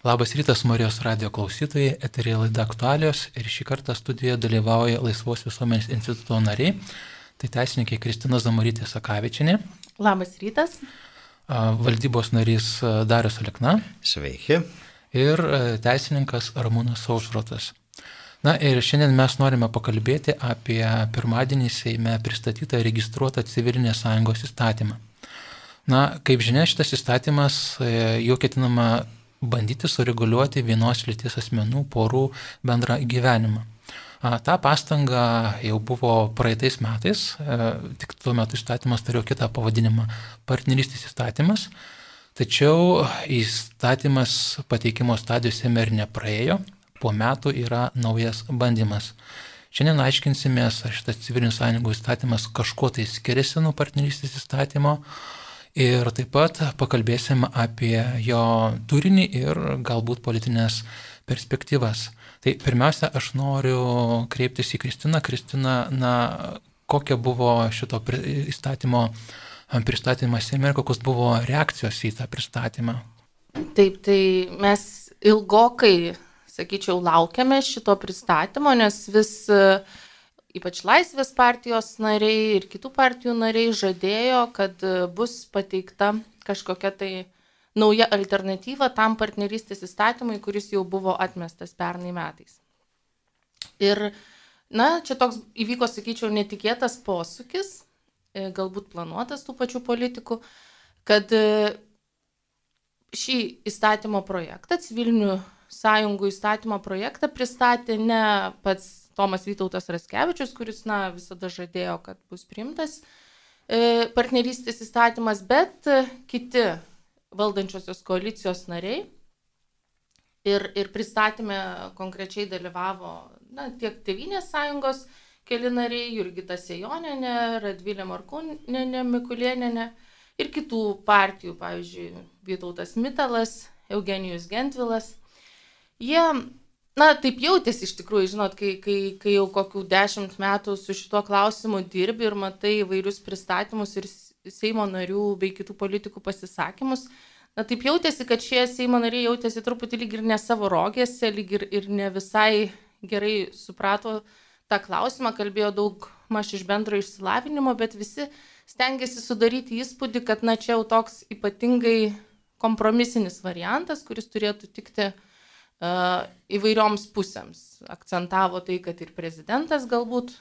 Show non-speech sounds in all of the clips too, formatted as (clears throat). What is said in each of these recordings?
Labas rytas Marijos radio klausytojai, eterija laida aktualios ir šį kartą studijoje dalyvauja Laisvos visuomenės instituto nariai, tai teisininkė Kristina Zamarytė Sakavičinė. Labas rytas. Valdybos narys Darius Alikna. Sveiki. Ir teisininkas Ramūnas Saušrotas. Na ir šiandien mes norime pakalbėti apie pirmadienį Seime pristatytą registruotą civilinės sąjungos įstatymą. Na, kaip žinia, šitas įstatymas e, jau ketinama bandyti sureguliuoti vienos lyties asmenų porų bendrą gyvenimą. Ta pastanga jau buvo praeitais metais, e, tik tuo metu įstatymas turėjo kitą pavadinimą - partnerystės įstatymas, tačiau įstatymas pateikimo stadijose ir nepraėjo, po metų yra naujas bandymas. Šiandien aiškinsimės, ar šitas civilinių sąjungų įstatymas kažkuo tai skiriasi nuo partnerystės įstatymo, Ir taip pat pakalbėsim apie jo turinį ir galbūt politinės perspektyvas. Tai pirmiausia, aš noriu kreiptis į Kristiną. Kristina, na, kokia buvo šito įstatymo pristatymas ir kokios buvo reakcijos į tą pristatymą? Taip, tai mes ilgokai, sakyčiau, laukiame šito pristatymo, nes vis uh, ypač Laisvės partijos nariai ir kitų partijų nariai žadėjo, kad e, bus pateikta kažkokia tai nauja alternatyva tam partnerystės įstatymui, kuris jau buvo atmestas pernai metais. Ir, na, čia toks įvyko, sakyčiau, netikėtas posūkis, e, galbūt planuotas tų pačių politikų, kad e, šį įstatymo projektą, civilinių sąjungų įstatymo projektą pristatė ne pats Tomas Vytautas Raskevičius, kuris, na, visada žadėjo, kad bus priimtas e, partnerystės įstatymas, bet e, kiti valdančiosios koalicijos nariai. Ir, ir pristatymė konkrečiai dalyvavo na, tiek Tevinės sąjungos keli nariai, Jurgita Sejonenė, Radvilė Markūnenė, Mikulėnenė ir kitų partijų, pavyzdžiui, Vytautas Mitalas, Eugenijus Gentvilas. Jie na, taip jautėsi iš tikrųjų, žinot, kai, kai, kai jau kokių dešimt metų su šituo klausimu dirbi ir matai įvairius pristatymus ir Seimo narių bei kitų politikų pasisakymus. Na, taip jautėsi, kad šie Seimo nariai jautėsi truputį lyg ir ne savo rogėse, lyg ir, ir ne visai gerai suprato tą klausimą, kalbėjo daug maž iš bendro išsilavinimo, bet visi stengiasi sudaryti įspūdį, kad na čia jau toks ypatingai kompromisinis variantas, kuris turėtų tikti įvairioms pusėms. Akcentavo tai, kad ir prezidentas galbūt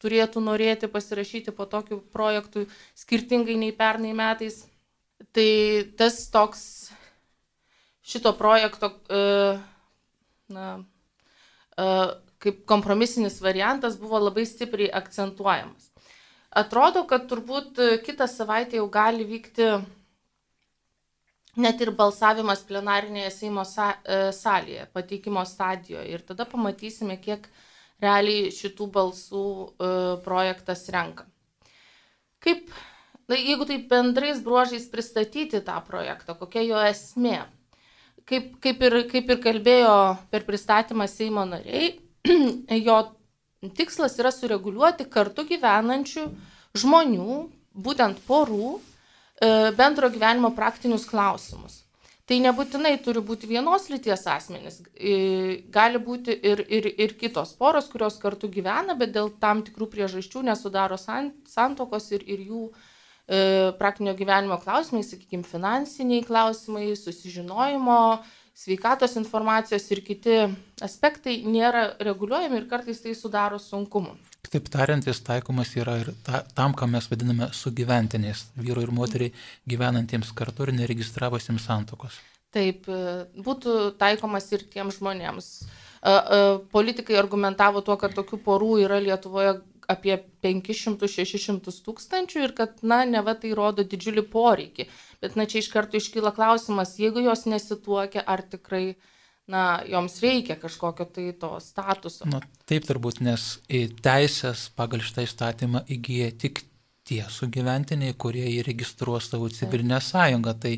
turėtų norėti pasirašyti po tokiu projektu skirtingai nei pernai metais. Tai tas toks šito projekto na, kaip kompromisinis variantas buvo labai stipriai akcentuojamas. Atrodo, kad turbūt kitą savaitę jau gali vykti net ir balsavimas plenarinėje Seimo e, salėje, pateikimo stadijoje. Ir tada pamatysime, kiek realiai šitų balsų e, projektas renka. Kaip, na, jeigu taip bendrais bruožais pristatyti tą projektą, kokia jo esmė. Kaip, kaip, ir, kaip ir kalbėjo per pristatymą Seimo nariai, (clears throat) jo tikslas yra sureguliuoti kartu gyvenančių žmonių, būtent porų, bendro gyvenimo praktinius klausimus. Tai nebūtinai turi būti vienos lyties asmenys, e, gali būti ir, ir, ir kitos poros, kurios kartu gyvena, bet dėl tam tikrų priežasčių nesudaro santokos ir, ir jų e, praktinio gyvenimo klausimai, sakykime, finansiniai klausimai, susižinojimo, sveikatos informacijos ir kiti aspektai nėra reguliuojami ir kartais tai sudaro sunkumų. Kitaip tariant, jis taikomas yra ir ta, tam, ką mes vadiname sugyventiniais, vyru ir moteriai gyvenantiems kartu ir neregistravusiems santokos. Taip, e, būtų taikomas ir tiems žmonėms. E, e, politikai argumentavo tuo, kad tokių porų yra Lietuvoje apie 500-600 tūkstančių ir kad, na, ne va tai rodo didžiulį poreikį. Bet, na, čia iš karto iškyla klausimas, jeigu jos nesituokia, ar tikrai uh, na, joms reikia kažkokio tai to statuso. Na, taip turbūt, nes teisės pagal šitą įstatymą įgyja tik tie sugyventiniai, kurie įregistruos savo civilinę sąjungą. Tai,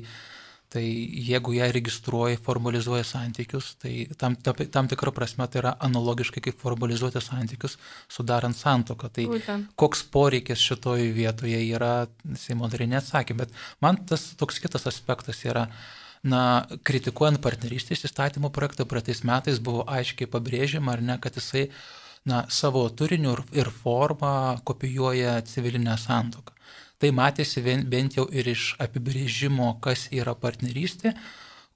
tai jeigu ją registruoja, formalizuoja santykius, tai tam, tam, tikrą prasme tai yra analogiškai kaip formalizuoti santykius, sudarant santoką. Tai Būtent. koks poreikis šitoje vietoje yra, Seimo nariai neatsakė, bet man tas toks kitas aspektas yra, uh, na, kritikuojant partnerystės įstatymo projektą praeitais metais buvo aiškiai pabrėžiama, ar ne, kad jisai na, savo turiniu ir formą kopijuoja civilinę santoką. Tai matėsi bent jau ir iš apibrėžimo, kas yra partnerystė,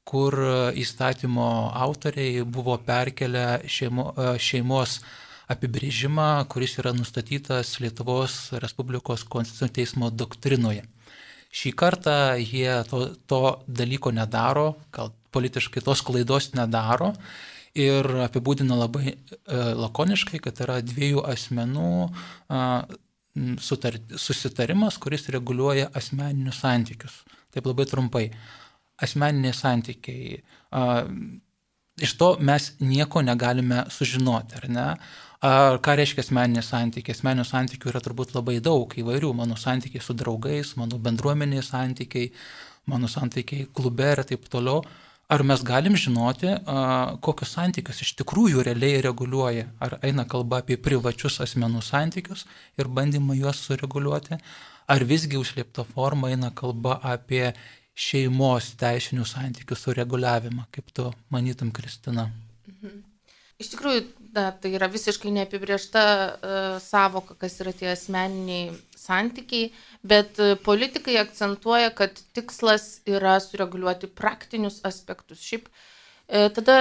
kur įstatymo autoriai buvo perkelę šeimo, šeimos apibrėžimą, kuris yra nustatytas Lietuvos Respublikos Konstitucinio teismo doktrinoje. Šį kartą jie to, to dalyko nedaro, gal politiškai tos klaidos nedaro ir apibūdina labai e, lakoniškai, kad yra dviejų asmenų e, sutar, susitarimas, kuris reguliuoja asmeninius santykius. Taip labai trumpai. Asmeniniai santykiai. E, iš to mes nieko negalime sužinoti, ar ne? Ką reiškia asmeninė santykiai? Asmeninių santykių yra turbūt labai daug įvairių. Mano santykiai su draugais, mano bendruomenės santykiai, mano santykiai klube ir taip toliau. Ar mes galim žinoti, kokius santykius iš tikrųjų realiai reguliuoja? Ar eina kalba apie privačius asmenų santykius ir bandymą juos sureguliuoti? Ar visgi užslėpta forma eina kalba apie šeimos teisinių santykių sureguliavimą, kaip tu manytum, Kristina? Mhm. Iš tikrųjų, na, tai yra visiškai neapibriešta uh, savoka, kas yra tie asmeniniai santykiai, bet uh, politikai akcentuoja, kad tikslas yra sureguliuoti praktinius aspektus. Šiaip uh, tada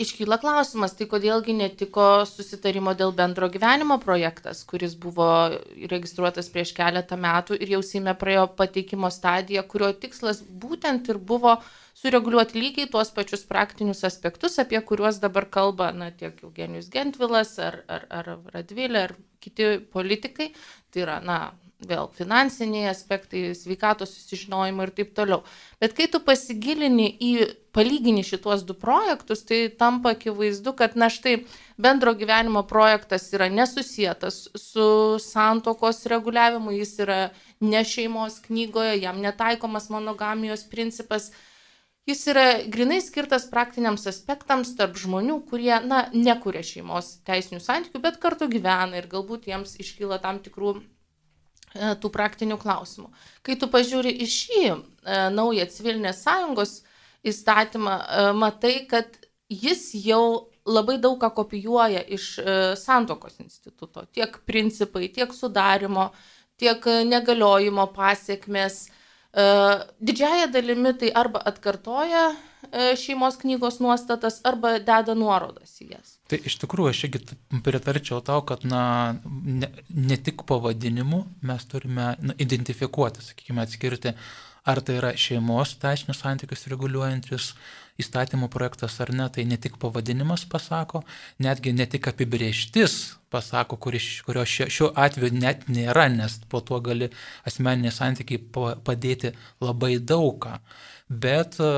Iškyla klausimas, tai kodėlgi netiko susitarimo dėl bendro gyvenimo projektas, kuris buvo registruotas prieš keletą metų ir jau Seime praėjo pateikimo stadiją, kurio tikslas būtent ir buvo sureguliuoti lygiai tuos pačius praktinius aspektus, apie kuriuos dabar kalba na, tiek Eugenijus Gentvilas ar, ar, ar Radvilė ar kiti politikai. Tai yra, na, vėl finansiniai aspektai, sveikatos susižinojimai ir taip toliau. Bet kai tu pasigilini į palygini šituos du projektus, tai tampa akivaizdu, kad na štai bendro gyvenimo projektas yra nesusijęs su santokos reguliavimu, jis yra ne šeimos knygoje, jam netaikomas monogamijos principas. Jis yra grinai skirtas praktiniams aspektams tarp žmonių, kurie, na, nekuria šeimos teisinių santykių, bet kartu gyvena ir galbūt jiems iškyla tam tikrų E, tų praktinių klausimų. Kai tu pažiūri į šį e, naują civilinės sąjungos įstatymą, e, matai, kad jis jau labai daug ką kopijuoja iš santokos instituto. Tiek principai, tiek sudarimo, tiek negaliojimo pasiekmes. Didžiaja dalimi tai arba atkartoja šeimos knygos nuostatas, arba deda nuorodas į jas. Tai iš tikrųjų aš irgi pritarčiau tau, kad na, ne, ne tik pavadinimu mes turime na, identifikuoti, sakykime, atskirti, ar tai yra šeimos teisinius santykius reguliuojantis įstatymų projektas ar ne, tai ne tik pavadinimas pasako, netgi ne tik apibrieštis pasako, kuris, kurio šiuo atveju net nėra, nes po tuo gali asmeniniai santykiai padėti labai daugą. Bet e,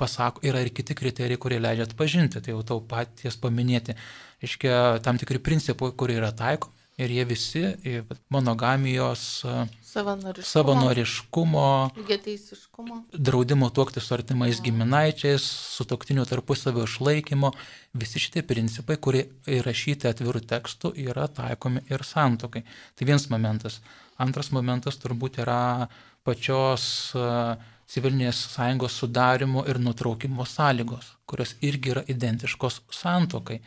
pasako, yra ir kiti kriterijai, kurie leidžia atpažinti, tai jau tau paties paminėti, iškia tam tikri principai, kurie yra taikomi ir jie visi monogamijos e, savanoriškumo, savanoriškumo draudimo tuokti su artimais giminaičiais, sutoktinių tarpusavio išlaikymo, visi šitie principai, kurie įrašyti atvirų tekstų, yra taikomi ir santokai. Tai vienas momentas. Antras momentas turbūt yra pačios uh, civilinės sąjungos sudarimo ir nutraukimo sąlygos, kurios irgi yra identiškos santokai.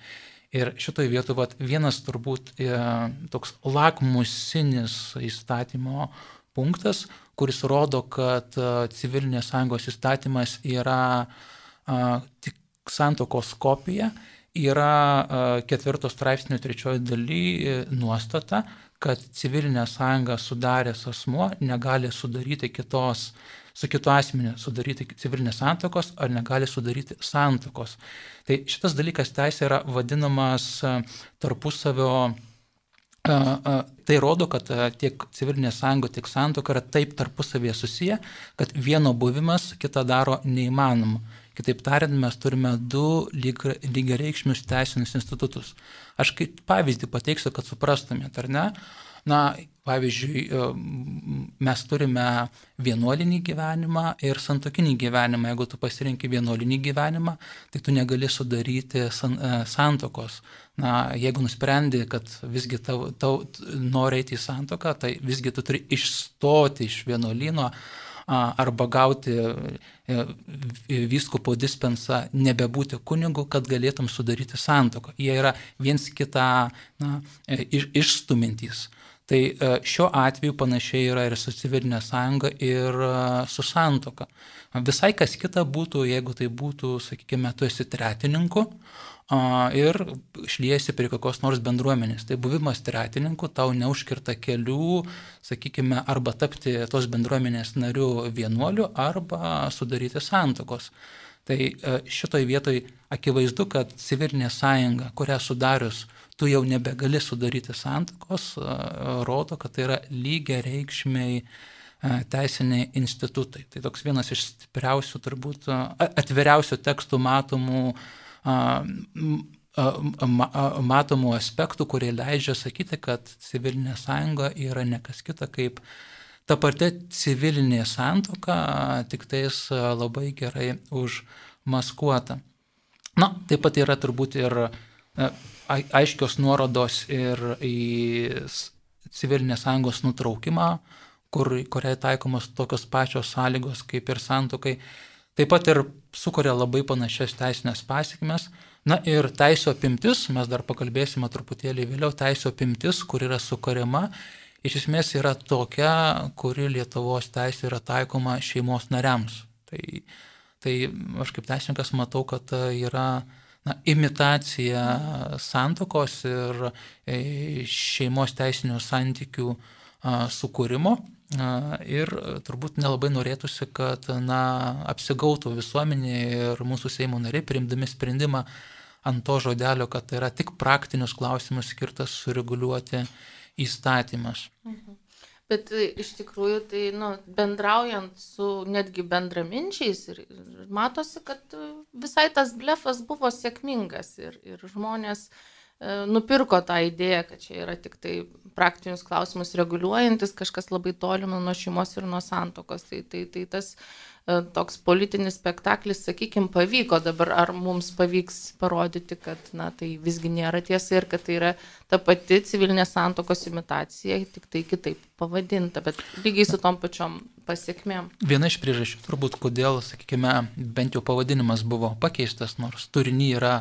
Ir šitoje vietoje vat, vienas turbūt e, toks lakmusinis įstatymo punktas, kuris rodo, kad e, civilinės sąjungos įstatymas yra e, tik santokos kopija, yra e, ketvirtos straipsnio trečioji daly e, nuostata, kad civilinę sąjungą sudaręs asmuo negali sudaryti kitos su kitu asmeniu sudaryti civilinės santokos ar negali sudaryti santokos. Tai šitas dalykas teisė yra vadinamas tarpusavio Tai rodo, kad tiek civilinė sąjunga, tiek santoka yra taip tarpusavėje susiję, kad vieno buvimas kitą daro neįmanomu. Kitaip tariant, mes turime du lygiareikšmius teisinius institutus. Aš kaip pavyzdį pateiksiu, kad suprastumėt, ar ne? Na, pavyzdžiui, e, mes turime vienuolinį gyvenimą ir santokinį gyvenimą. Jeigu tu pasirinkai vienuolinį gyvenimą, tai tu negali sudaryti san, e, santokos. Na, jeigu nusprendi, kad visgi tau, tau nori eiti į santoką, tai visgi tu turi išstoti iš vienuolino arba gauti e, vyskupo dispensą nebebūti kunigu, kad galėtum sudaryti santoką. Jie yra viens kitą na, iš, išstumintys. Tai šiuo atveju panašiai yra ir su civilinė sąjunga, ir su santoka. Visai kas kita būtų, jeigu tai būtų, sakykime, tu esi tretininku, ir šliesi prie kokios nors bendruomenės. Tai buvimas tiratininku tau neužkirta kelių, sakykime, arba tapti tos bendruomenės nariu vienuoliu, arba sudaryti santokos. Tai e, šitoj vietoj akivaizdu, kad civilinė sąjunga, kurią sudarius tu jau nebegali sudaryti santokos, e, rodo, kad tai yra lygiai reikšmiai teisiniai institutai. Tai toks vienas iš stipriausių, turbūt atviriausių tekstų matomų matomų aspektų, kurie leidžia sakyti, kad civilinė sąjunga yra nekas kita kaip ta pati civilinė santoka, tik tais labai gerai užmaskuota. Na, taip pat yra turbūt ir aiškios nuorodos ir į civilinės sąjungos nutraukimą, kur, kuriai taikomos tokios pačios sąlygos kaip ir santokai. Taip pat ir sukuria labai panašias teisinės pasiekmes. Na ir teisų apimtis, mes dar pakalbėsime truputėlį vėliau, teisų apimtis, kur yra sukuriama, iš esmės yra tokia, kuri Lietuvos teisė yra taikoma šeimos nariams. Tai, tai aš kaip teisininkas matau, kad yra na, imitacija santokos ir e, šeimos teisinių santykių sukūrimo. Ir turbūt nelabai norėtųsi, kad na, apsigautų visuomenė ir mūsų Seimo nariai priimdami sprendimą ant to žodelio, kad tai yra tik praktinius klausimus skirtas sureguliuoti įstatymas. Mhm. Bet e, iš tikrųjų, tai nu, bendraujant su netgi bendraminčiais, ir, ir matosi, kad e, visai tas blefas buvo sėkmingas ir, ir žmonės E, nupirko tą idėją, kad čia yra tik tai praktinius klausimus reguliuojantis, kažkas labai tolima nuo šeimos ir nuo santokos. Tai, tai, tai tas toks politinis spektaklis, sakykime, pavyko dabar, ar mums pavyks parodyti, kad na, tai visgi nėra tiesa ir kad tai yra ta pati civilinė santokos imitacija, tik tai kitaip pavadinta, bet lygiai su tom pačiom pasiekmėm. Viena iš priežasčių turbūt, kodėl, sakykime, bent jau pavadinimas buvo pakeistas, nors turinį yra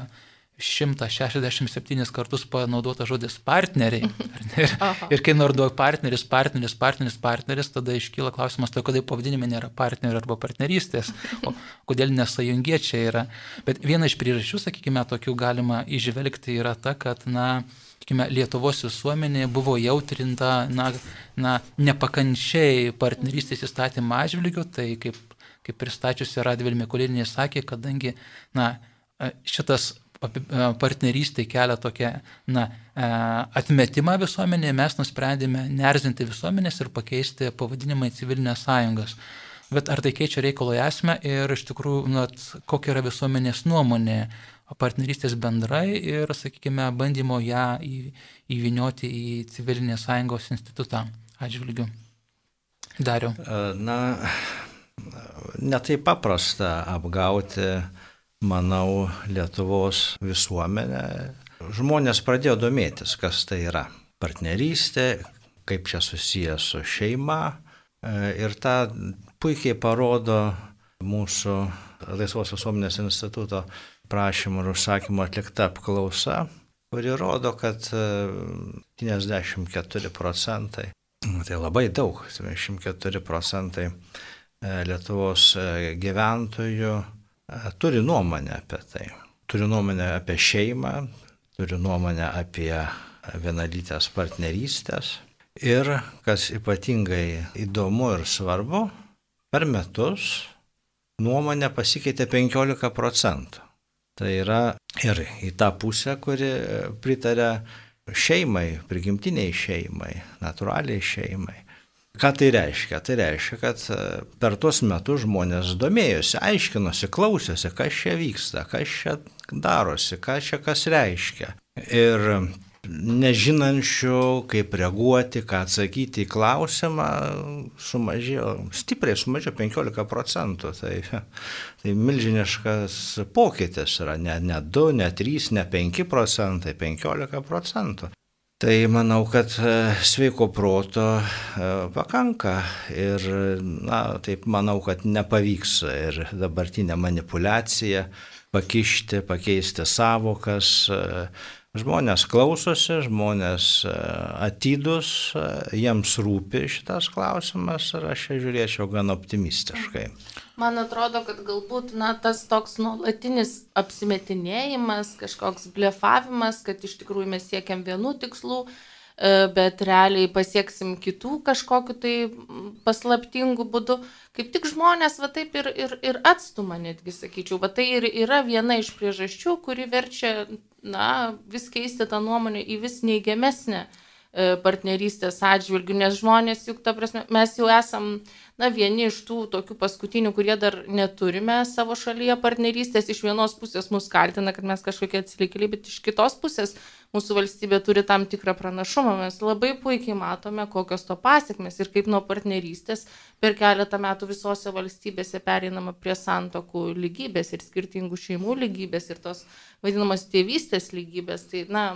167 kartus panaudota žodis partneriai. Ir, ir kai naudoju partneris, partneris, partneris, partneris, tada iškyla klausimas, tai kodėl pavadinime nėra partnerio arba partnerystės, o kodėl nesąjungiečiai yra. Bet viena iš priežasčių, sakykime, tokių galima išvelgti yra ta, kad, na, sakykime, Lietuvos visuomenė buvo jautrinta, na, na nepakančiai partnerystės įstatymą atžvilgiu, tai kaip, kaip pristačiusi Radvilmė Kulinė sakė, kadangi, na, šitas partnerystė kelia tokią na, atmetimą visuomenėje, mes nusprendėme nerzinti visuomenės ir pakeisti pavadinimą į civilinės sąjungas. Bet ar tai keičia reikalo esmę ir iš tikrųjų, na, kokia yra visuomenės nuomonė partnerystės bendrai ir, sakykime, bandymo ją į, įvinioti į civilinės sąjungos institutą atžvilgių. Dariau. Na, netai paprasta apgauti manau, Lietuvos visuomenė. Žmonės pradėjo domėtis, kas tai yra partnerystė, kaip čia susijęs su šeima. E, ir tą puikiai parodo mūsų Laisvos visuomenės instituto prašymų ir užsakymų atlikta apklausa, kuri rodo, kad 74 e, procentai, tai labai daug, 74 procentai e, Lietuvos gyventojų turi nuomonę apie tai. Turi nuomonę apie šeimą, turi nuomonę apie vienalytės partnerystės. Ir, kas ypatingai įdomu ir svarbu, per metus nuomonė pasikeitė 15 procentų. Tai yra ir į tą pusę, kuri pritarė šeimai, prigimtiniai šeimai, natūraliai šeimai. Ką tai reiškia? Tai reiškia, kad e, per tuos metus žmonės domėjosi, aiškinosi, klausėsi, kas čia vyksta, kas čia darosi, ką čia kas reiškia. Ir nežinančių, kaip reaguoti, ką atsakyti į klausimą, sumažėjo, stipriai sumažėjo 15 procentų. Tai, tai milžiniškas pokytis yra ne, ne 2, ne 3, ne 5 procentai, 15 procentų. Tai manau, kad e, sveiko proto e, pakanka ir, na, taip manau, kad nepavyks ir dabartinę manipulaciją pakišti, pakeisti savokas. E, žmonės klausosi, žmonės atidus, jiems rūpi šitas klausimas ir aš čia žiūrėčiau gan optimistiškai. Man atrodo, kad galbūt na, tas toks nuolatinis apsimetinėjimas, kažkoks blefavimas, kad iš tikrųjų mes siekiam vienų tikslų, e, bet realiai pasieksim kitų kažkokiu tai paslaptingu būdu, kaip tik žmonės va taip ir, ir, ir atstuma, netgi sakyčiau. Va tai ir yra viena iš priežasčių, kuri verčia, na, vis keisti tą nuomonę į vis neigiamesnę partnerystės atžvilgių, nes žmonės juk, ta prasme, mes jau esam na, vieni iš tų tokių paskutinių, kurie dar neturime savo šalyje partnerystės, iš vienos pusės mus kaltina, kad mes kažkokie atsilikėliai, bet iš kitos pusės mūsų valstybė turi tam tikrą pranašumą. Mes labai puikiai matome, kokios to pasiekmes ir kaip nuo partnerystės per keletą metų visose valstybėse pereinama prie santokų lygybės ir skirtingų šeimų lygybės ir tos vadinamos tėvystės lygybės. Tai, na,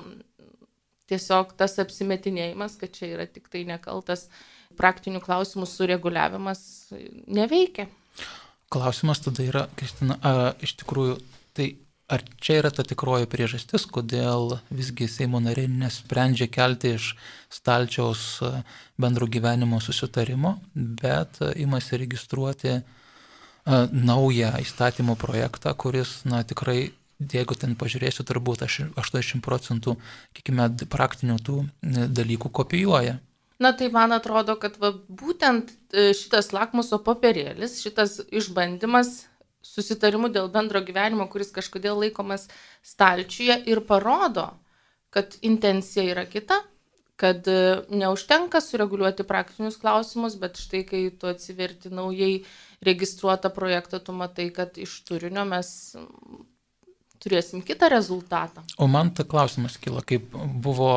tiesiog tas apsimetinėjimas, kad čia yra tik tai nekaltas praktinių klausimų sureguliavimas neveikia. Klausimas tada yra, Kristina, a, iš tikrųjų, tai ar čia yra ta tikroji priežastis, kodėl visgi Seimo nariai nesprendžia kelti iš stalčiaus bendro gyvenimo susitarimo, bet imasi registruoti naują įstatymo projektą, kuris, na, tikrai jeigu ten pažiūrėsiu, turbūt 80 procentų, kiekime, praktinių tų dalykų kopijuoja. Na tai man atrodo, kad va, būtent e, šitas lakmuso papirėlis, šitas išbandymas susitarimu dėl bendro gyvenimo, kuris kažkodėl laikomas stalčiuje ir parodo, kad intencija yra kita, kad e, neužtenka sureguliuoti praktinius klausimus, bet štai kai tu atsiverti naujai registruotą projektą, tu matai, kad iš turinio mes turėsim kitą rezultatą. O man ta klausimas kilo, kaip buvo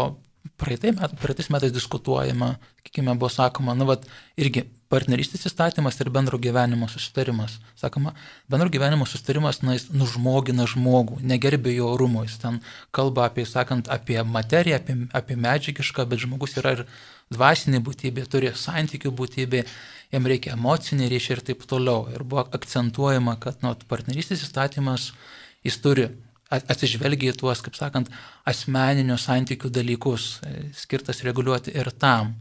praeitais met, metais diskutuojama, sakykime, buvo sakoma, nu, vat, irgi partnerystės įstatymas ir bendro gyvenimo susitarimas. Sakoma, bendro gyvenimo susitarimas, na, jis nužmogina žmogų, negerbė jo orumo, jis ten kalba apie, sakant, apie materiją, apie, apie medžiagišką, bet žmogus yra ir dvasinė būtybė, turi santykių būtybė, jam reikia emocinį ryšį ir taip toliau. Ir buvo akcentuojama, kad nu, partnerystės įstatymas jis turi atsižvelgia į tuos, kaip sakant, asmeninių santykių dalykus, e, skirtas reguliuoti ir tam.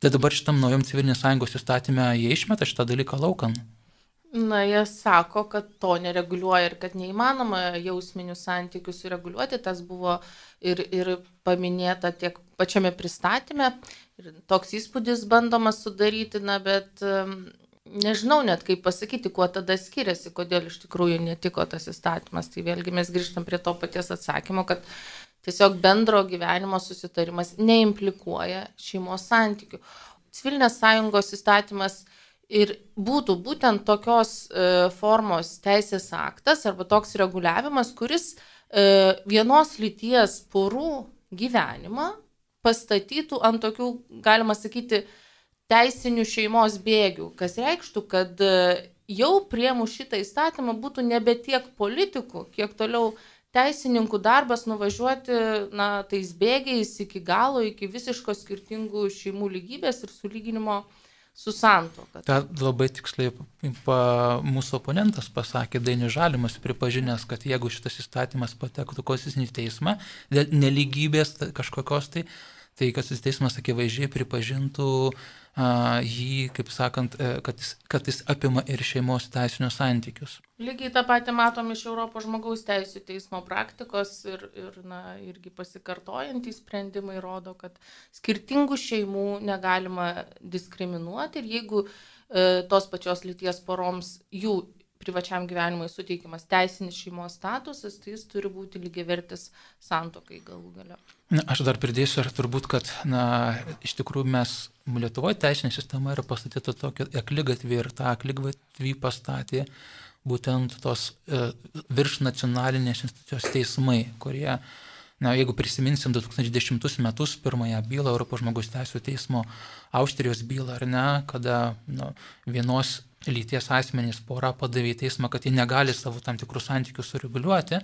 Tai dabar šitam naujam civilinės sąjungos įstatymė jie išmeta šitą dalyką laukan. Na, jie sako, kad to nereguliuoja ir kad neįmanoma jausminių santykių sureguliuoti. Tas buvo ir, ir paminėta tiek pačiame pristatyme. Ir toks įspūdis bandomas sudaryti, na, bet nežinau net kaip pasakyti, kuo tada skiriasi, kodėl iš tikrųjų netiko tas įstatymas. Tai vėlgi mes grįžtam prie to paties atsakymo, kad tiesiog bendro gyvenimo susitarimas neimplikuoja šeimos santykių. Civilinės sąjungos įstatymas ir būtų būtent tokios e, formos teisės aktas arba toks reguliavimas, kuris e, vienos lyties porų gyvenimą pastatytų ant tokių, galima sakyti, teisinių šeimos bėgių, kas reikštų, kad e, jau priemu šitą įstatymą būtų nebe tiek politikų, kiek toliau teisininkų darbas nuvažiuoti na, tais bėgiais iki galo, iki visiško skirtingų šeimų lygybės ir sulyginimo su santoka. Ta labai tiksliai pa, mūsų oponentas pasakė, Dainius Žalimas, pripažinęs, kad jeigu šitas įstatymas patektų konstitucinį teismą dėl neligybės kažkokios tai, tai kad teismas akivaizdžiai pripažintų uh, jį, kaip sakant, e, kad jis, kad jis apima ir šeimos teisinius santykius. Lygiai tą patį matom iš Europos žmogaus teisų teismo praktikos ir, ir na, irgi pasikartojantys sprendimai rodo, kad skirtingų šeimų negalima diskriminuoti ir jeigu e, tos pačios lyties poroms jų privačiam gyvenimui suteikiamas teisinis šeimos statusas, tai jis turi būti lygiavertis santokai galų gale. Na, aš dar pridėsiu, ar turbūt, kad na, iš tikrųjų mes Lietuvoje teisinė sistema yra pastatyta tokia aklygatvė ir tą aklygatvį pastatė būtent tos e, virš nacionalinės institucijos teismai, kurie Na, jeigu prisiminsim 2010 metus pirmąją bylą Europos žmogus teisų teismo Austrijos bylą, ar ne, kada nu, vienos lyties asmenys pora padavė į teismą, kad jie negali savo tam tikrų santykių sureguliuoti,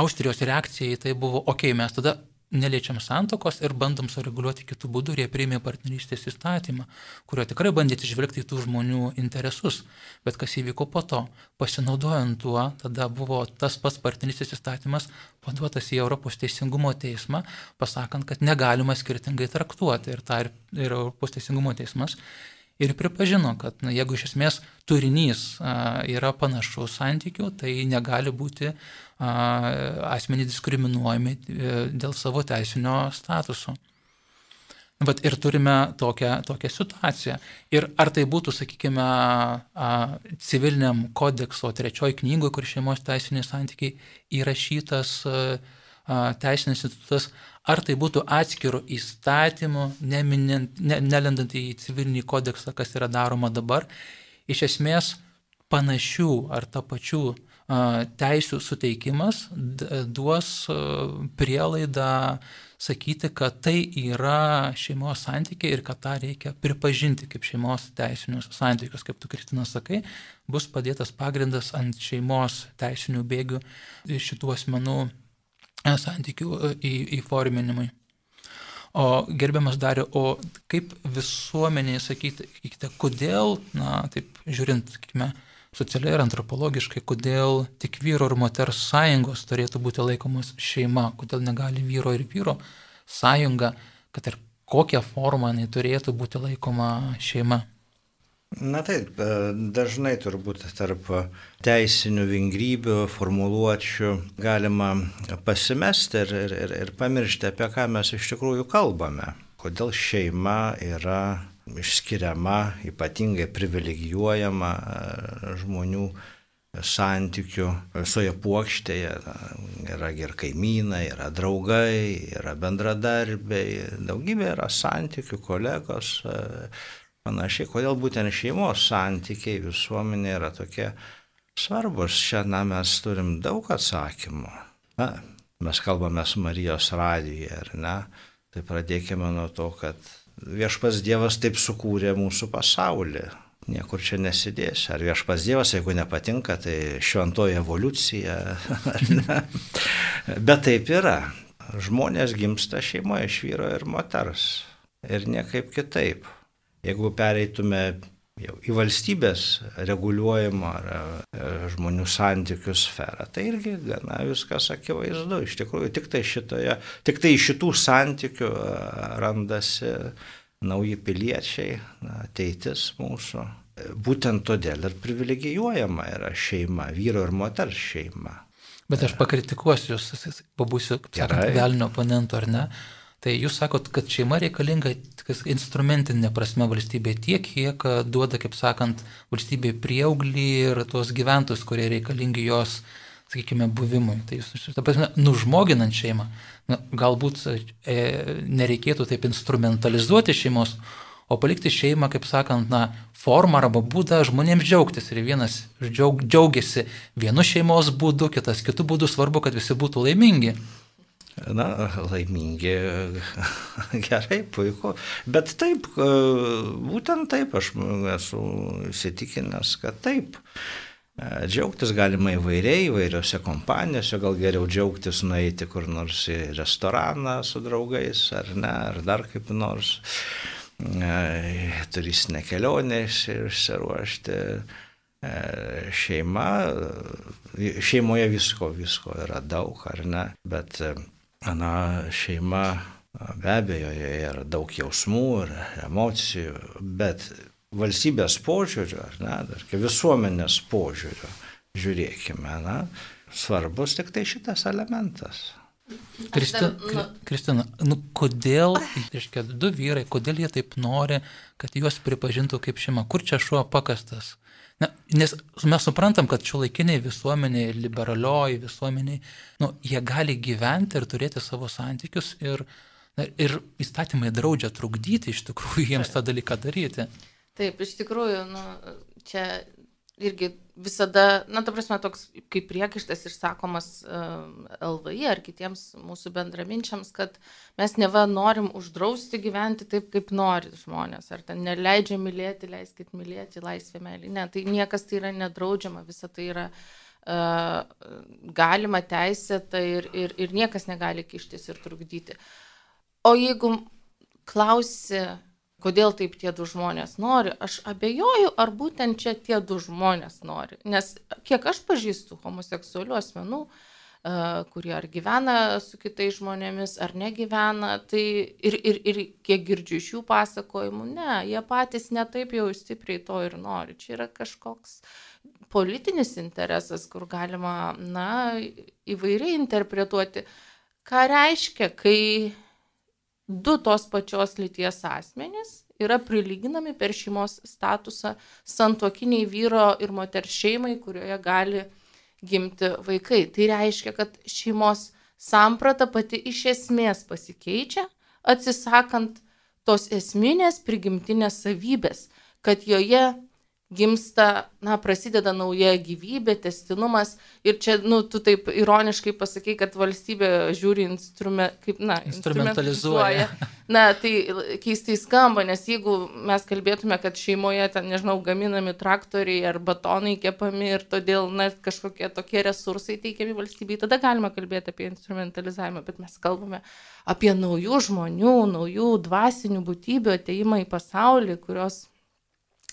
Austrijos reakcija į tai buvo, okei, okay, mes tada neliečiam santokos ir bandom sureguliuoti kitų būdų ir jie priėmė partnerystės įstatymą, kurio tikrai bandė atsižvelgti į tų žmonių interesus. Bet kas įvyko po to? Pasinaudojant tuo, tada buvo tas pats partnerystės įstatymas paduotas į Europos teisingumo teismą, pasakant, kad negalima skirtingai traktuoti. Ir tą ir, ir Europos teisingumo teismas ir pripažino, kad na, jeigu iš esmės turinys a, yra panašus santykių, tai negali būti asmenys diskriminuojami e, dėl savo teisinio statuso. Vat ir turime tokią, tokią situaciją. Ir ar tai būtų, sakykime, civiliniam kodekso trečioji knygoje, kur šeimos teisiniai santykiai įrašytas teisinis institutas, ar tai būtų atskirų įstatymų, neminint, ne, nelendant į civilinį kodeksą, kas yra daroma dabar, iš esmės panašių ar tapačių teisų suteikimas duos prielaidą sakyti, kad tai yra šeimos santykiai ir kad tą reikia pripažinti kaip šeimos teisinius santykius, kaip tu Kristina sakai, bus padėtas pagrindas ant šeimos teisinių bėgių šitų asmenų santykių įforminimui. O gerbiamas darė, o kaip visuomeniai sakyti, kodėl, na, taip žiūrint, sakykime, socialiai ir antropologiškai, kodėl tik vyro ir moters sąjungos turėtų būti laikomos šeima, kodėl negali vyro ir vyro sąjunga, kad ir kokią formą jinai turėtų būti laikoma šeima. Na taip, e, dažnai turbūt tarp teisinių vingrybių, formuluočių galima pasimesti ir, ir, ir, ir pamiršti, apie ką mes iš tikrųjų kalbame. Kodėl šeima yra išskiriama, ypatingai privilegijuojama e, žmonių santykių visoje puokštėje. Yra ir kaimynai, yra draugai, yra bendradarbiai, daugybė yra santykių, kolegos. Panašiai, kodėl būtent šeimos santykiai visuomenė yra tokie svarbus. Šiandien mes turim daug atsakymų. Na, mes kalbame su Marijos radijuje, ar ne? Tai pradėkime nuo to, kad viešpas Dievas taip sukūrė mūsų pasaulį. Niekur čia nesidės. Ar viešpas Dievas, jeigu nepatinka, tai šventoji evoliucija. (laughs) Bet taip yra. Žmonės gimsta šeimoje iš vyro ir moters. Ir niekaip kitaip. Jeigu pereitume jau į valstybės reguliuojimo ar e, žmonių santykių sferą. Tai irgi gana viskas akivaizdu. Iš tikrųjų, tik tai, šitoje, tik tai šitų santykių e, randasi nauji piliečiai, ateitis mūsų. Būtent todėl ir privilegijuojama yra šeima, vyro ir moters šeima. Bet aš pakritikuosiu jūs, pabūsiu, kaip sakant, velnio oponentu ar ne. Tai jūs sakot, kad šeima reikalinga instrumentinė prasme valstybė tiek, kiek duoda, kaip sakant, valstybė prieauglį ir tuos gyventojus, kurie reikalingi jos, sakykime, buvimui. Tai jūs, ta prasme, nužmoginant šeimą, na, galbūt e, nereikėtų taip instrumentalizuoti šeimos, o palikti šeimą, kaip sakant, na, formą arba būdą žmonėms džiaugtis. Ir vienas džiaug, džiaugiasi vienu šeimos būdu, kitas kitų būdų, svarbu, kad visi būtų laimingi. Na, laimingi, (laughs) gerai, puiku. Bet taip, e, būtent taip, aš esu įsitikinęs, kad taip. E, džiaugtis galima įvairiai, įvairiose kompanijose, gal geriau džiaugtis nueiti kur nors į restoraną su draugais, ar ne, ar dar kaip nors e, turistinę kelionę išsiruošti. Šeima, šeimoje visko, visko yra daug, ar ne, bet na, šeima be abejo, yra daug jausmų ir emocijų, bet valstybės požiūriu, ar ne, dar visuomenės požiūriu, žiūrėkime, na, svarbus tik tai šitas elementas. Kristina, nu... Kristina, nu kodėl, reiškia, du vyrai, kodėl jie taip nori, kad juos pripažintų kaip šeima? Kur čia šuo pakastas? Na, nes mes suprantam, kad šio laikiniai visuomeniai, liberalioji visuomeniai, nu, jie gali gyventi ir turėti savo santykius ir, na, ir įstatymai draudžia trukdyti iš tikrųjų jiems tą dalyką daryti. Taip, iš tikrųjų, nu, čia irgi visada, na, ta prasme, toks kaip priekaištas išsakomas uh, LVI ar kitiems mūsų bendraminčiams, kad mes neva norim uždrausti gyventi taip, kaip nori žmonės, ar ten neleidžia mylėti, leiskit mylėti, laisvė meilė. Ne, tai niekas tai yra nedraudžiama, visa tai yra galima teisėta ir, ir, ir niekas negali kištis ir trukdyti. O jeigu klausi, kodėl taip tie du žmonės nori, aš abejoju, ar būtent čia tie du žmonės nori. Nes kiek aš pažįstu homoseksualių asmenų, kurie ar gyvena su kitais žmonėmis, ar negyvena, tai ir, ir, ir kiek girdžiu iš jų pasakojimų, ne, jie patys netaip jau stipriai to ir nori. Čia yra kažkoks politinis interesas, kur galima, na, įvairiai interpretuoti, ką reiškia, kai du tos pačios lyties asmenys yra prilyginami per šeimos statusą santuokiniai vyro ir moters šeimai, kurioje gali gimti vaikai. Tai reiškia, kad šeimos samprata pati iš esmės pasikeičia, atsisakant tos esminės prigimtinės savybės, kad joje gimsta, na, prasideda nauja gyvybė, testinumas. Ir čia, nu, tu taip ironiškai pasakai, kad valstybė žiūri instrume, kaip, na, instrumentalizuoja. Na, tai keistai skamba, nes jeigu mes kalbėtume, kad šeimoje ten, nežinau, gaminami traktoriai ar batonai kepami ir todėl, na, kažkokie tokie resursai teikiami valstybei, tada galima kalbėti apie instrumentalizavimą, bet mes kalbame apie naujų žmonių, naujų dvasinių būtybių ateimą į pasaulį, kurios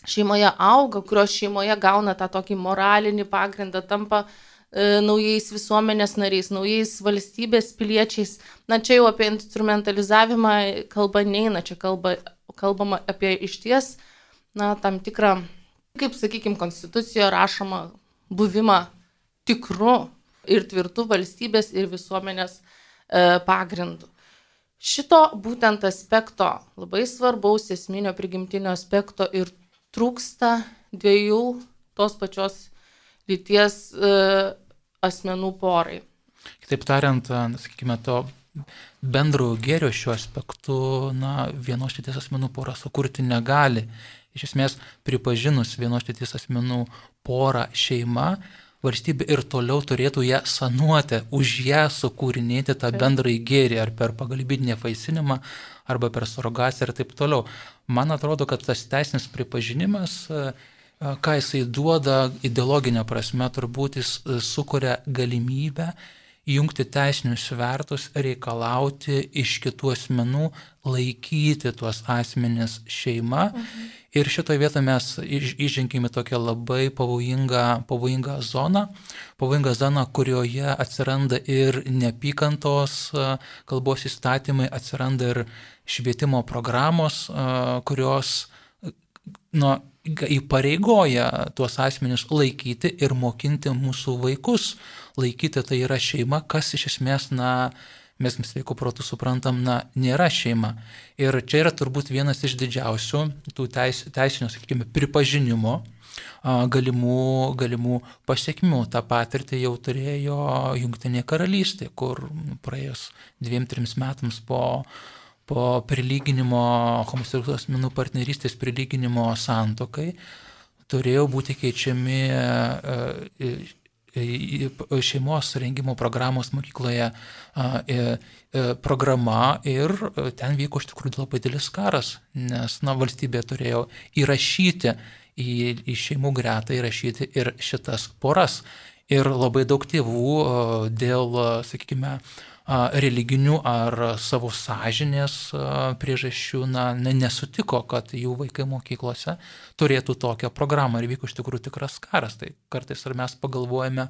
šeimoje auga, kurios šeimoje gauna tą tokį moralinį pagrindą, tampa e, naujais visuomenės nariais, naujais valstybės piliečiais. Na čia jau apie instrumentalizavimą kalba neina, čia kalba, kalbama apie išties, na, tam tikrą, kaip sakykime, konstitucijoje rašoma buvimą tikru ir tvirtu valstybės ir visuomenės e, pagrindu. Šito būtent aspekto, labai svarbaus esminio prigimtinio aspekto ir trūksta dviejų tos pačios lyties e, asmenų porai. Kitaip tariant, sakykime, to bendrojo gėrio šiuo aspektu, na, vienos lyties asmenų pora sukurti negali. Iš esmės, pripažinus vienos lyties asmenų porą šeimą, valstybė ir toliau turėtų ją sanuoti, už ją sukūrinėti tą bendrąjį gėrį, ar per pagalbinį apvaisinimą, arba per surogaciją ir taip toliau. Man atrodo, kad tas teisinis pripažinimas, ką jisai duoda ideologinė prasme, turbūt jis sukuria galimybę jungti teisinius svertus, reikalauti iš kitų asmenų laikyti tuos asmenis šeima. Mhm. Ir šitoje vietoje mes įženkime tokią labai pavojingą, pavojingą zoną, pavojingą zoną, kurioje atsiranda ir nepykantos kalbos įstatymai, atsiranda ir švietimo programos, kurios nu, įpareigoja tuos asmenius laikyti ir mokinti mūsų vaikus. Laikyti tai yra šeima, kas iš esmės, na, mes sveiko protų suprantam, na, nėra šeima. Ir čia yra turbūt vienas iš didžiausių tų teis, teisinio, sakykime, pripažinimo galimų, galimų pasiekmių. Ta patirtį jau turėjo Junktinė karalystė, kur praėjus dviem, trims metams po, po prilyginimo, homoseksualių asmenų partnerystės prilyginimo santokai, turėjo būti keičiami šeimos rengimo programos mokykloje programa ir ten vyko iš tikrųjų labai didelis karas, nes na, valstybė turėjo įrašyti į, į šeimų gretą, įrašyti ir šitas poras. Ir labai daug tėvų dėl, sakykime, religinių ar savo sąžinės priežasčių na, nesutiko, kad jų vaikai mokyklose turėtų tokią programą ir vyko iš tikrųjų tikras karas. Tai kartais ar mes pagalvojame,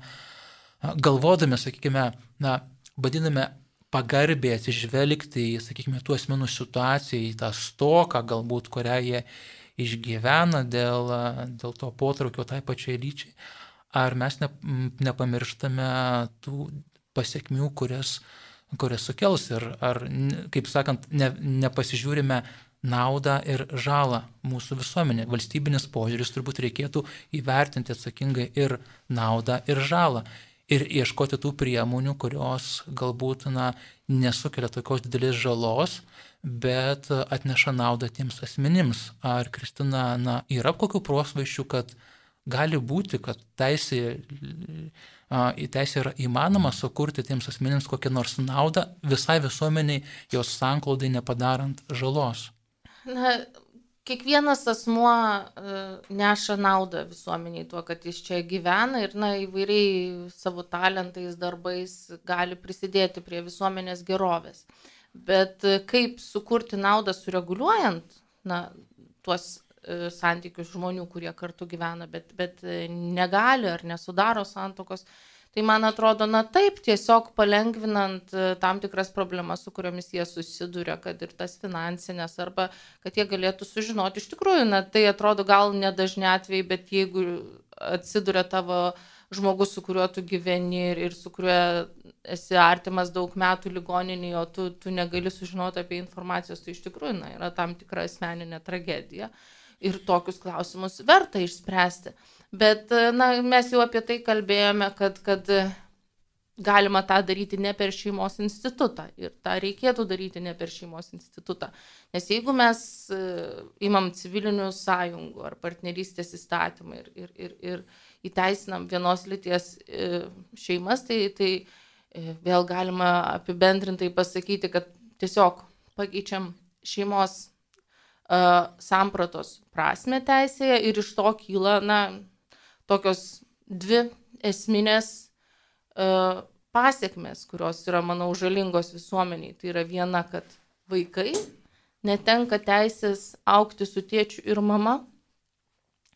galvodami, sakykime, na, vadiname pagarbiai atsižvelgti į, sakykime, tų asmenų situaciją, į tą stoką galbūt, kurią jie išgyvena dėl, dėl to potraukio tai pačiai lyčiai, ar mes ne, nepamirštame tų pasiekmių, kurias uh, kurias sukels ir ar, kaip sakant, ne, nepasižiūrime naudą ir žalą mūsų visuomenė. Valstybinis požiūris turbūt reikėtų įvertinti atsakingai ir naudą, ir žalą. Ir ieškoti tų priemonių, kurios galbūt na, nesukelia tokios didelės žalos, bet atneša naudą tiems asmenims. Ar Kristina, na, yra kokių prosvaišių, kad gali būti, kad teisė į teisę yra įmanoma sukurti tiems asmenims kokią nors naudą visai visuomeniai, jos sanklaudai nepadarant žalos. Na, kiekvienas asmuo e, neša naudą visuomeniai tuo, kad jis čia gyvena ir na, įvairiai savo talentais, darbais gali prisidėti prie visuomenės gerovės. Bet e, kaip sukurti naudą sureguliuojant na, tuos santykius žmonių, kurie kartu gyvena, bet, bet negali ar nesudaro santokos, Tai man atrodo, na taip, tiesiog palengvinant e, tam tikras problemas, su kuriomis jie susiduria, kad ir tas finansinės, arba kad jie galėtų sužinoti. Iš tikrųjų, na tai atrodo gal nedažni atvejai, bet jeigu atsiduria tavo žmogus, su kuriuo tu gyveni ir, ir su kuriuo esi artimas daug metų ligoninėje, o tu, tu negali sužinoti apie informacijos, tai iš tikrųjų na, yra tam tikra asmeninė tragedija. Ir tokius klausimus verta išspręsti. Bet na, mes jau apie tai kalbėjome, kad, kad galima tą daryti ne per šeimos institutą. Ir tą reikėtų daryti ne per šeimos institutą. Nes jeigu mes imam civilinių sąjungų ar partnerystės įstatymą ir, ir, ir, ir įteisinam vienos lyties šeimas, tai, tai vėl galima apibendrintai pasakyti, kad tiesiog pakeičiam šeimos sampratos prasme teisėje ir iš to kyla, na, tokios dvi esminės uh, pasiekmes, kurios yra, manau, žalingos visuomeniai. Tai yra viena, kad vaikai netenka teisės aukti su tėčiu ir mama,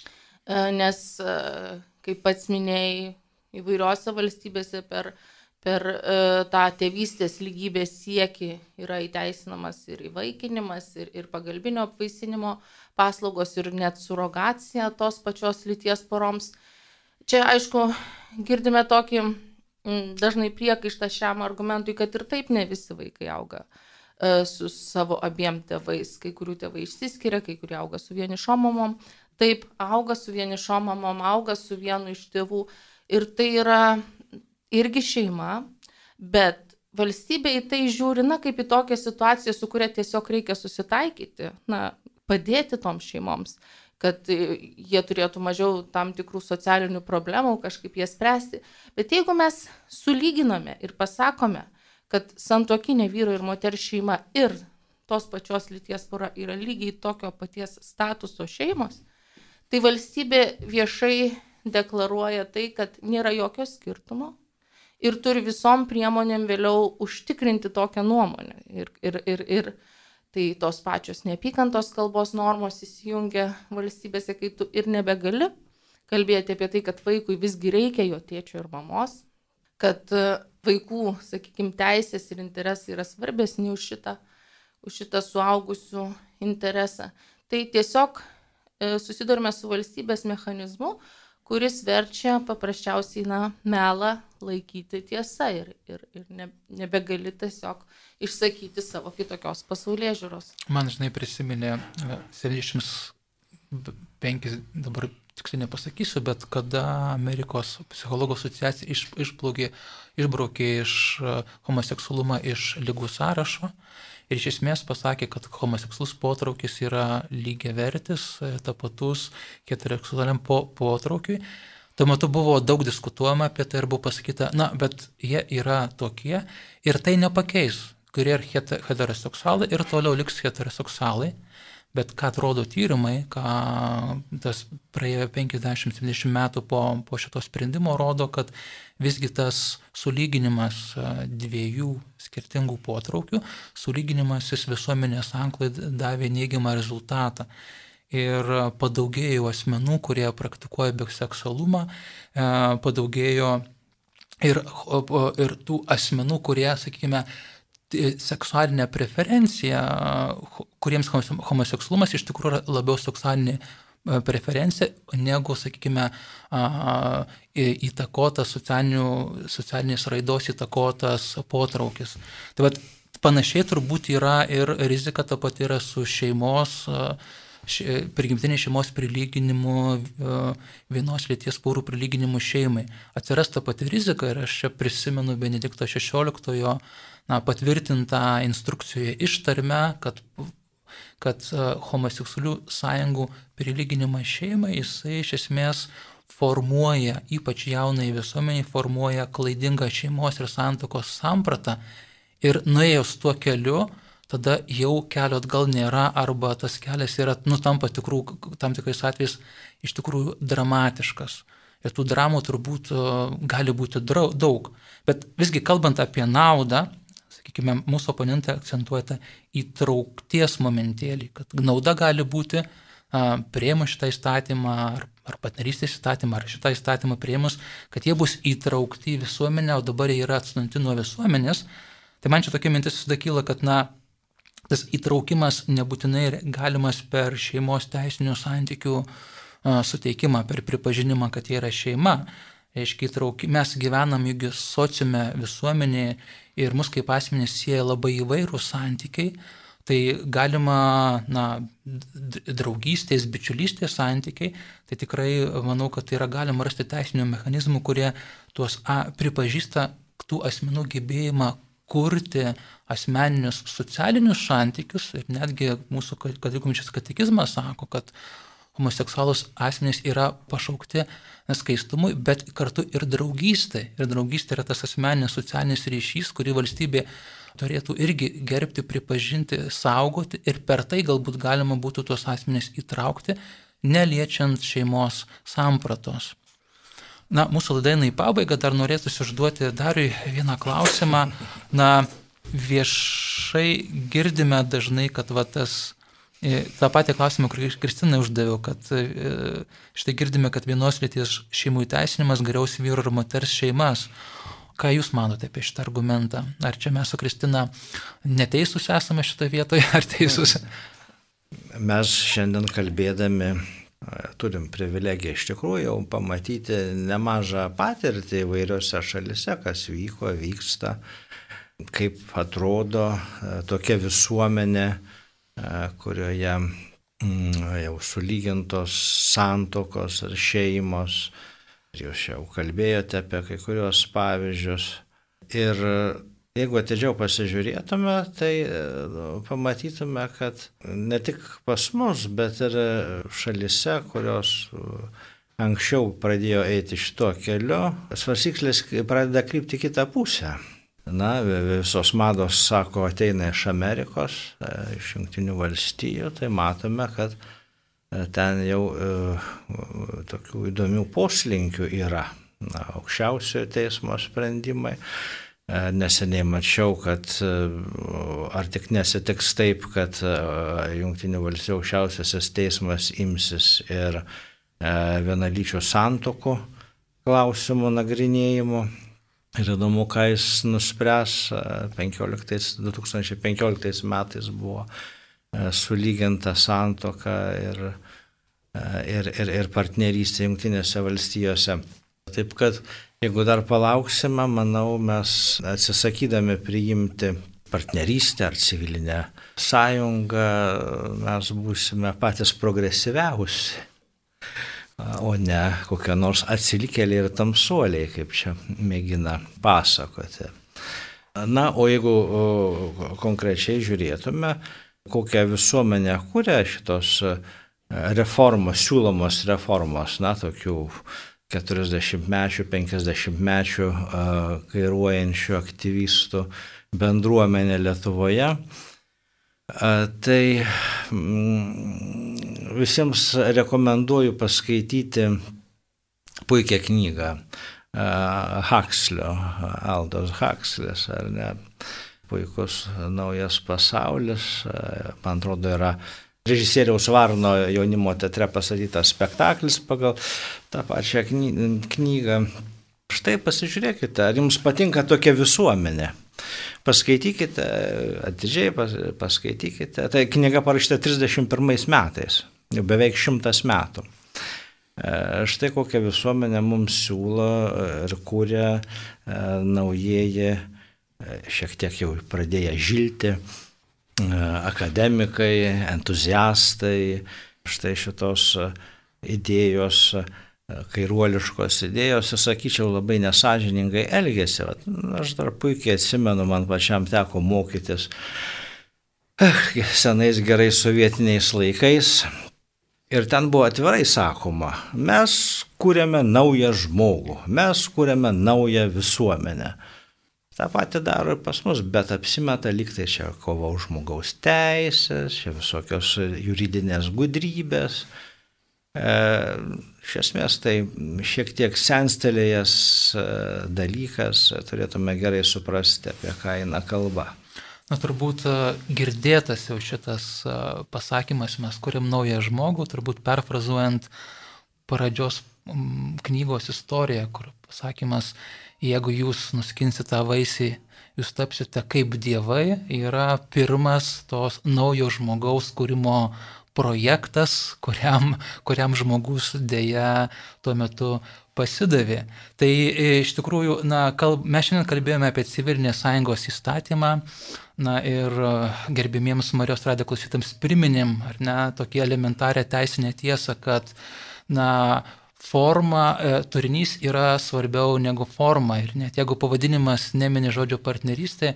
uh, nes, uh, kaip pats minėjai, įvairiose valstybėse per, per uh, tą tėvystės lygybės sieki yra įteisinamas ir įvaikinimas, ir, ir pagalbinio apvaisinimo paslaugos, ir net surogacija tos pačios lyties poroms. Čia, aišku, girdime tokį dažnai priekaištą šiam argumentui, kad ir taip ne visi vaikai auga e, su savo abiem tėvais. Kai kurių tėvai išsiskiria, kai kurie auga su vienišom mamom. Taip, auga su vienišom mamom, auga su vienu iš tėvų. Ir tai yra irgi šeima, bet valstybė į tai žiūri, na, kaip į tokią situaciją, su kuria tiesiog reikia susitaikyti, na, padėti toms šeimoms kad jie turėtų mažiau tam tikrų socialinių problemų, kažkaip jas spręsti. Bet jeigu mes sulyginame ir pasakome, kad santokinė vyro ir moters šeima ir tos pačios lyties pora yra lygiai tokio paties statuso šeimos, tai valstybė viešai deklaruoja tai, kad nėra jokio skirtumo ir turi visom priemonėm vėliau užtikrinti tokią nuomonę. Ir, ir, ir, ir tai tos pačios neapykantos kalbos normos įsijungia valstybėse, kai tu ir nebegali kalbėti apie tai, kad vaikui visgi reikia jo tėčio ir mamos, kad e, vaikų, sakykime, teisės ir interesai yra svarbesni už šitą, už šitą suaugusių interesą. Tai tiesiog e, susidurime su valstybės mechanizmu, kuris verčia paprasčiausiai, na, melą laikyti tiesa ir, ir, ir ne, nebegali tiesiog išsakyti savo kitokios pasaulyje žiūros. Man, žinai, prisiminė 75, e, dabar tiksliai nepasakysiu, bet kada Amerikos psichologų asociacija iš, išplaukė, išbraukė iš e, homoseksualumą iš lygų sąrašo, ir iš esmės pasakė, kad homoseksualus potraukis yra lygiai vertis, e, tapatus heteroseksualiam po, potraukiui. Tuo metu buvo daug diskutuojama apie tai ir buvo pasakyta, na, bet jie yra tokie ir tai nepakeis, kurie yra heteroseksualai ir toliau liks heteroseksualai. Bet ką atrodo tyrimai, ką tas praėjo 50-70 metų po, po šito sprendimo rodo, kad visgi tas sulyginimas dviejų skirtingų potraukių, sulyginimas jis visuomenės anklai davė neigiamą rezultatą. Ir padaugėjo asmenų, kurie praktikuoja biseksualumą, padaugėjo ir, ir tų asmenų, kurie, sakykime, seksualinę preferenciją, kuriems homoseksualumas iš tikrųjų yra labiau seksualinė e, preferencija negu, sakykime, įtakotas socialinės raidos įtakotas potraukis. Tai vad panašiai turbūt yra ir rizika ta pati yra su šeimos prigimtinės šeimos prilyginimu, vienos lyties porų prilyginimu šeimai. Atsiras ta pati rizika ir aš čia prisimenu Benedikto XVI na, patvirtintą instrukcijoje ištarme, kad, kad e, homoseksualių sąjungų prilyginimas šeimai, jisai iš esmės formuoja, ypač jaunai visuomeniai, formuoja klaidingą šeimos ir santokos sampratą. Ir nuėjus tuo keliu, tada jau kelio atgal nėra arba tas kelias yra, nutampa tikrų, tam tikrais atvejais iš tikrųjų dramatiškas. Ir tų dramų turbūt gali būti daug. Bet visgi kalbant apie naudą, sakykime, mūsų oponentai akcentuoja tą įtraukties momentėlį, kad nauda gali būti prieimus šitą įstatymą ar, ar partnerystės įstatymą ar šitą įstatymą prieimus, kad jie bus įtraukti į visuomenę, o dabar jie yra atstumti nuo visuomenės. Tai man čia tokia mintis visada kyla, kad na, tas įtraukimas nebūtinai galimas per šeimos teisinių santykių suteikimą, per pripažinimą, kad jie yra šeima. Reiškia, įtrauki, mes gyvenam juk sociume visuomenėje ir mus kaip asmenys sieja labai įvairūs santykiai, tai galima, na, draugystės, bičiulystės santykiai, tai tikrai manau, kad tai yra galima rasti teisinių mechanizmų, kurie tuos a, pripažįsta tų asmenų gebėjimą kurti asmeninius socialinius santykius ir netgi mūsų katalikų katekizmas sako, kad homoseksualus asmenys yra pašaukti skaistumui, bet kartu ir draugystė. Ir draugystė yra tas asmeninis socialinis ryšys, kurį valstybė turėtų irgi gerbti, pripažinti, saugoti ir per tai galbūt galima būtų tuos asmenys įtraukti, neliečiant šeimos sampratos. Na, mūsų laidainai į pabaigą dar norėtųsi užduoti dariui vieną klausimą. Na, viešai girdime dažnai, kad va, tas tą patį klausimą, kurį Kristina uždaviau, kad e, štai girdime, kad vienos lyties šeimų įteisinimas geriaus vyru ir moters šeimas. Ką Jūs manote apie šitą argumentą? Ar čia mes su Kristina neteisūs esame šitoje vietoje, ar teisūs? Mes šiandien kalbėdami turim privilegiją iš tikrųjų jau pamatyti nemažą patirtį įvairiose šalise, kas vyko, vyksta, kaip atrodo e, tokia visuomenė, e, kurioje mm, jau sulygintos santokos ar šeimos. Jūs jau kalbėjote apie kai kurios pavyzdžius. Ir Jeigu atidžiau pasižiūrėtume, tai e, pamatytume, kad ne tik pas mus, bet ir šalise, kurios e, anksčiau pradėjo eiti šito keliu, svarsyklės pradeda krypti kitą pusę. Na, visos mados, sako, ateina iš Amerikos, e, iš Junktinių valstijų, tai matome, kad ten jau e, tokių įdomių poslinkių yra. Na, aukščiausiojo teismo sprendimai E, neseniai mačiau, kad e, ar tik nesitiks taip, kad e, Junktinių valstybių aukščiausiasis teismas imsis ir vienalyčių santokų klausimų nagrinėjimo. Ir įdomu, ką jis nuspręs. 15, 2015 metais buvo sulyginta santoka ir, ir, ir, ir partnerystė Junktinėse valstijose. Taip kad Jeigu dar palauksime, manau, mes atsisakydami priimti partnerystę ar civilinę sąjungą, mes būsime patys progresyviausi, o ne kokie nors atsilikėliai ir tamsuoliai, kaip čia mėgina pasakoti. Na, o jeigu konkrečiai žiūrėtume, kokią visuomenę kuria šitos reformos, siūlomos reformos, na, tokių 40-mečių, 50-mečių kairuojančių aktyvistų bendruomenė Lietuvoje. Tai mm, visiems rekomenduoju paskaityti puikią knygą Hakslio, Aldos Hakslis, ar ne, puikus naujas pasaulis, man atrodo, yra režisieriaus Varno jaunimo teatre pasakytas spektaklis pagal tą pačią knygą. Štai pasižiūrėkite, ar jums patinka tokia visuomenė. Paskaitykite, atidžiai pas, paskaitykite. Tai knyga parašyta 31 metais, jau beveik šimtas metų. E, štai kokią visuomenę mums siūlo ir kūrė e, naujieji, e, šiek tiek jau pradėję žilti akademikai, entuziastai, štai šitos idėjos, kairuoliškos idėjos, sakyčiau, labai nesažiningai elgėsi. Aš dar puikiai atsimenu, man pačiam teko mokytis senais gerais sovietiniais laikais. Ir ten buvo atvirai sakoma, mes kūrėme naują žmogų, mes kūrėme naują visuomenę. tą patį daro ir pas mus, bet apsimeta lyg tai čia kova už žmogaus teisės, čia visokios juridinės gudrybės. E, iš esmės tai šiek tiek senstelėjęs e, dalykas, turėtume gerai suprasti, apie ką eina kalba. Na turbūt e, girdėtas jau šitas e, pasakymas, mes kuriam naują žmogų, turbūt perfrazuojant pradžios knygos istoriją, kur pasakymas, jeigu jūs nuskinsite tą vaisį, jūs tapsite kaip dievai, yra pirmas tos naujo žmogaus kūrimo projektas, kuriam, kuriam žmogus dėja tuo metu pasidavė. Tai e, iš tikrųjų, na, kalb, mes šiandien kalbėjome apie civilinės sąjungos įstatymą, na ir e, gerbimiems Marijos radijo klausytams priminėm, ar ne, tokie elementarę teisinę tiesą, kad, na, forma, e, turinys yra svarbiau negu forma. Ir net jeigu pavadinimas nemini žodžio partnerystė,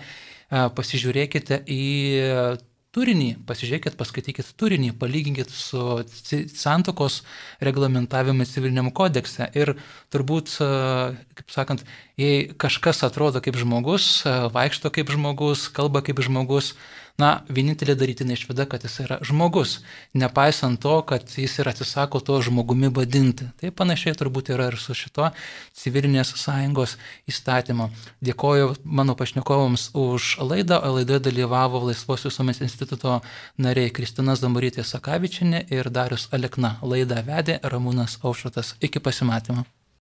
pasižiūrėkite į turinį, pasižiūrėkit, paskaitykit turinį, palyginkit su santokos reglamentavimu civiliniam kodekse. Ir turbūt, kaip sakant, jei kažkas atrodo kaip žmogus, vaikšto kaip žmogus, kalba kaip žmogus, na, vienintelė darytina išvada, kad jis yra žmogus, nepaisant to, kad jis ir atsisako to žmogumi vadinti. Tai panašiai turbūt yra ir su šito civilinės sąjungos įstatymu. Dėkoju mano pašnekovams už laidą, o laidoje dalyvavo Laisvos visuomenės instituto nariai Kristina Zamurytė Sakavičinė ir Darius Alekna. Laidą vedė Ramūnas Aušratas. Iki pasimatymo.